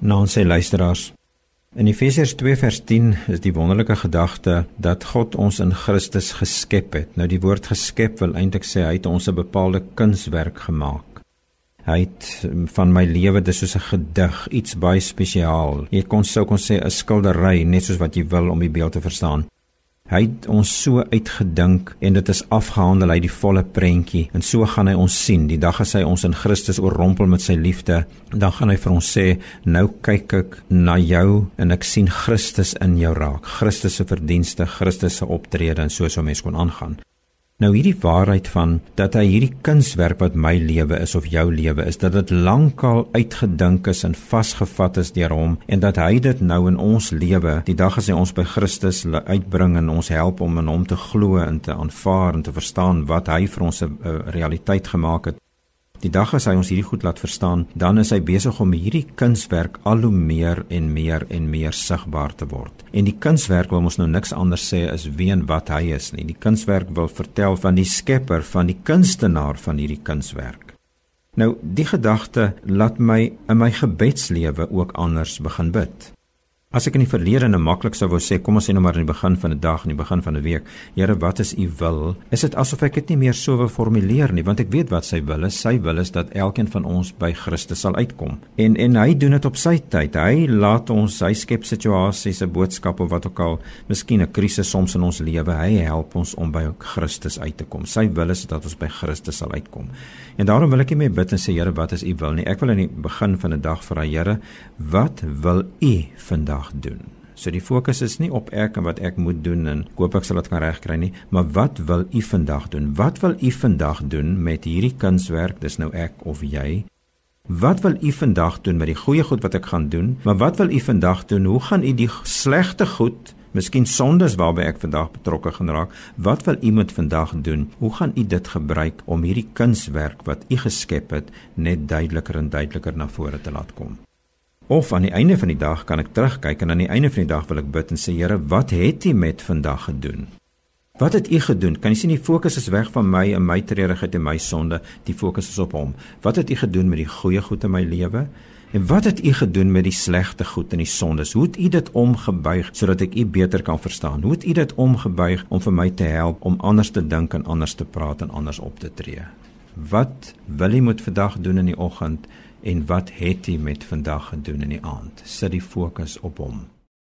Nou sê luisteraars, in Efesiërs 2 vers 10 is die wonderlike gedagte dat God ons in Christus geskep het. Nou die woord geskep wil eintlik sê hy het ons 'n bepaalde kunswerk gemaak. Hy het um, van my lewe dis soos 'n gedig, iets baie spesiaal. Jy kon sou kon sê 'n skildery, net soos wat jy wil om die beeld te verstaan. Hy het ons so uitgedink en dit is afgehandel uit die volle prentjie. En so gaan hy ons sien. Die dag as hy ons in Christus oorrompel met sy liefde dan gaan hy vir ons sê nou kyk ek na jou en ek sien Christus in jou raak. Christus se verdienste Christus se optrede en so so mens kon aangaan Nou hierdie waarheid van dat hy hierdie kunswerk wat my lewe is of jou lewe is, dat dit lankal uitgedink is en vasgevat is deur hom en dat hy dit nou in ons lewe, die dag as hy ons by Christus uitbring en ons help om in hom te glo en te aanvaar en te verstaan wat hy vir ons 'n realiteit gemaak het. Die dag as hy ons hierdie goed laat verstaan, dan is hy besig om hierdie kunswerk al hoe meer en meer en meer sigbaar te word. En die kunswerk wil ons nou niks anders sê as wie en wat hy is nie. Die kunswerk wil vertel van die skepper, van die kunstenaar van hierdie kunswerk. Nou, die gedagte laat my in my gebedslewe ook anders begin bid. As ek in die verlede net maklik sou wou sê, kom ons sê nou maar in die begin van 'n dag, in die begin van 'n week, Here, wat is u wil? Is dit asof ek dit nie meer so wil formuleer nie, want ek weet wat sy wil is. Sy wil is dat elkeen van ons by Christus sal uitkom. En en hy doen dit op sy tyd. Hy laat ons, hy skep situasies, 'n boodskap of wat ook al, miskien 'n krisis soms in ons lewe. Hy help ons om by Christus uit te kom. Sy wil is dat ons by Christus sal uitkom. En daarom wil ek net bid en sê, Here, wat is u wil nie? Ek wil in die begin van 'n dag vra, Here, wat wil u vandag vandag doen. So die fokus is nie op ek en wat ek moet doen en koop ek sal dit kan regkry nie, maar wat wil u vandag doen? Wat wil u vandag doen met hierdie kunswerk? Dis nou ek of jy. Wat wil u vandag doen met die goeie goed wat ek gaan doen? Maar wat wil u vandag doen? Hoe gaan u die slegte goed Miskien sondes waarby ek vandag betrokke gaan raak. Wat wil iemand vandag doen? Hoe gaan u dit gebruik om hierdie kunswerk wat u geskep het net duideliker en duideliker na vore te laat kom? Of aan die einde van die dag kan ek terugkyk en aan die einde van die dag wil ek bid en sê Here, wat het U met vandag gedoen? Wat het U gedoen? Kan jy sien die fokus is weg van my en my treurigheid en my sonde, die fokus is op Hom. Wat het U gedoen met die goeie goed in my lewe? En wat het U gedoen met die slegte goed en die sondes? Hoe het U dit omgebuig sodat ek U beter kan verstaan? Hoe het U dit omgebuig om vir my te help om anders te dink en anders te praat en anders op te tree? Wat wil U moet vandag doen in die oggend? en wat het hy met vandag gedoen in die aand? Sit die fokus op hom.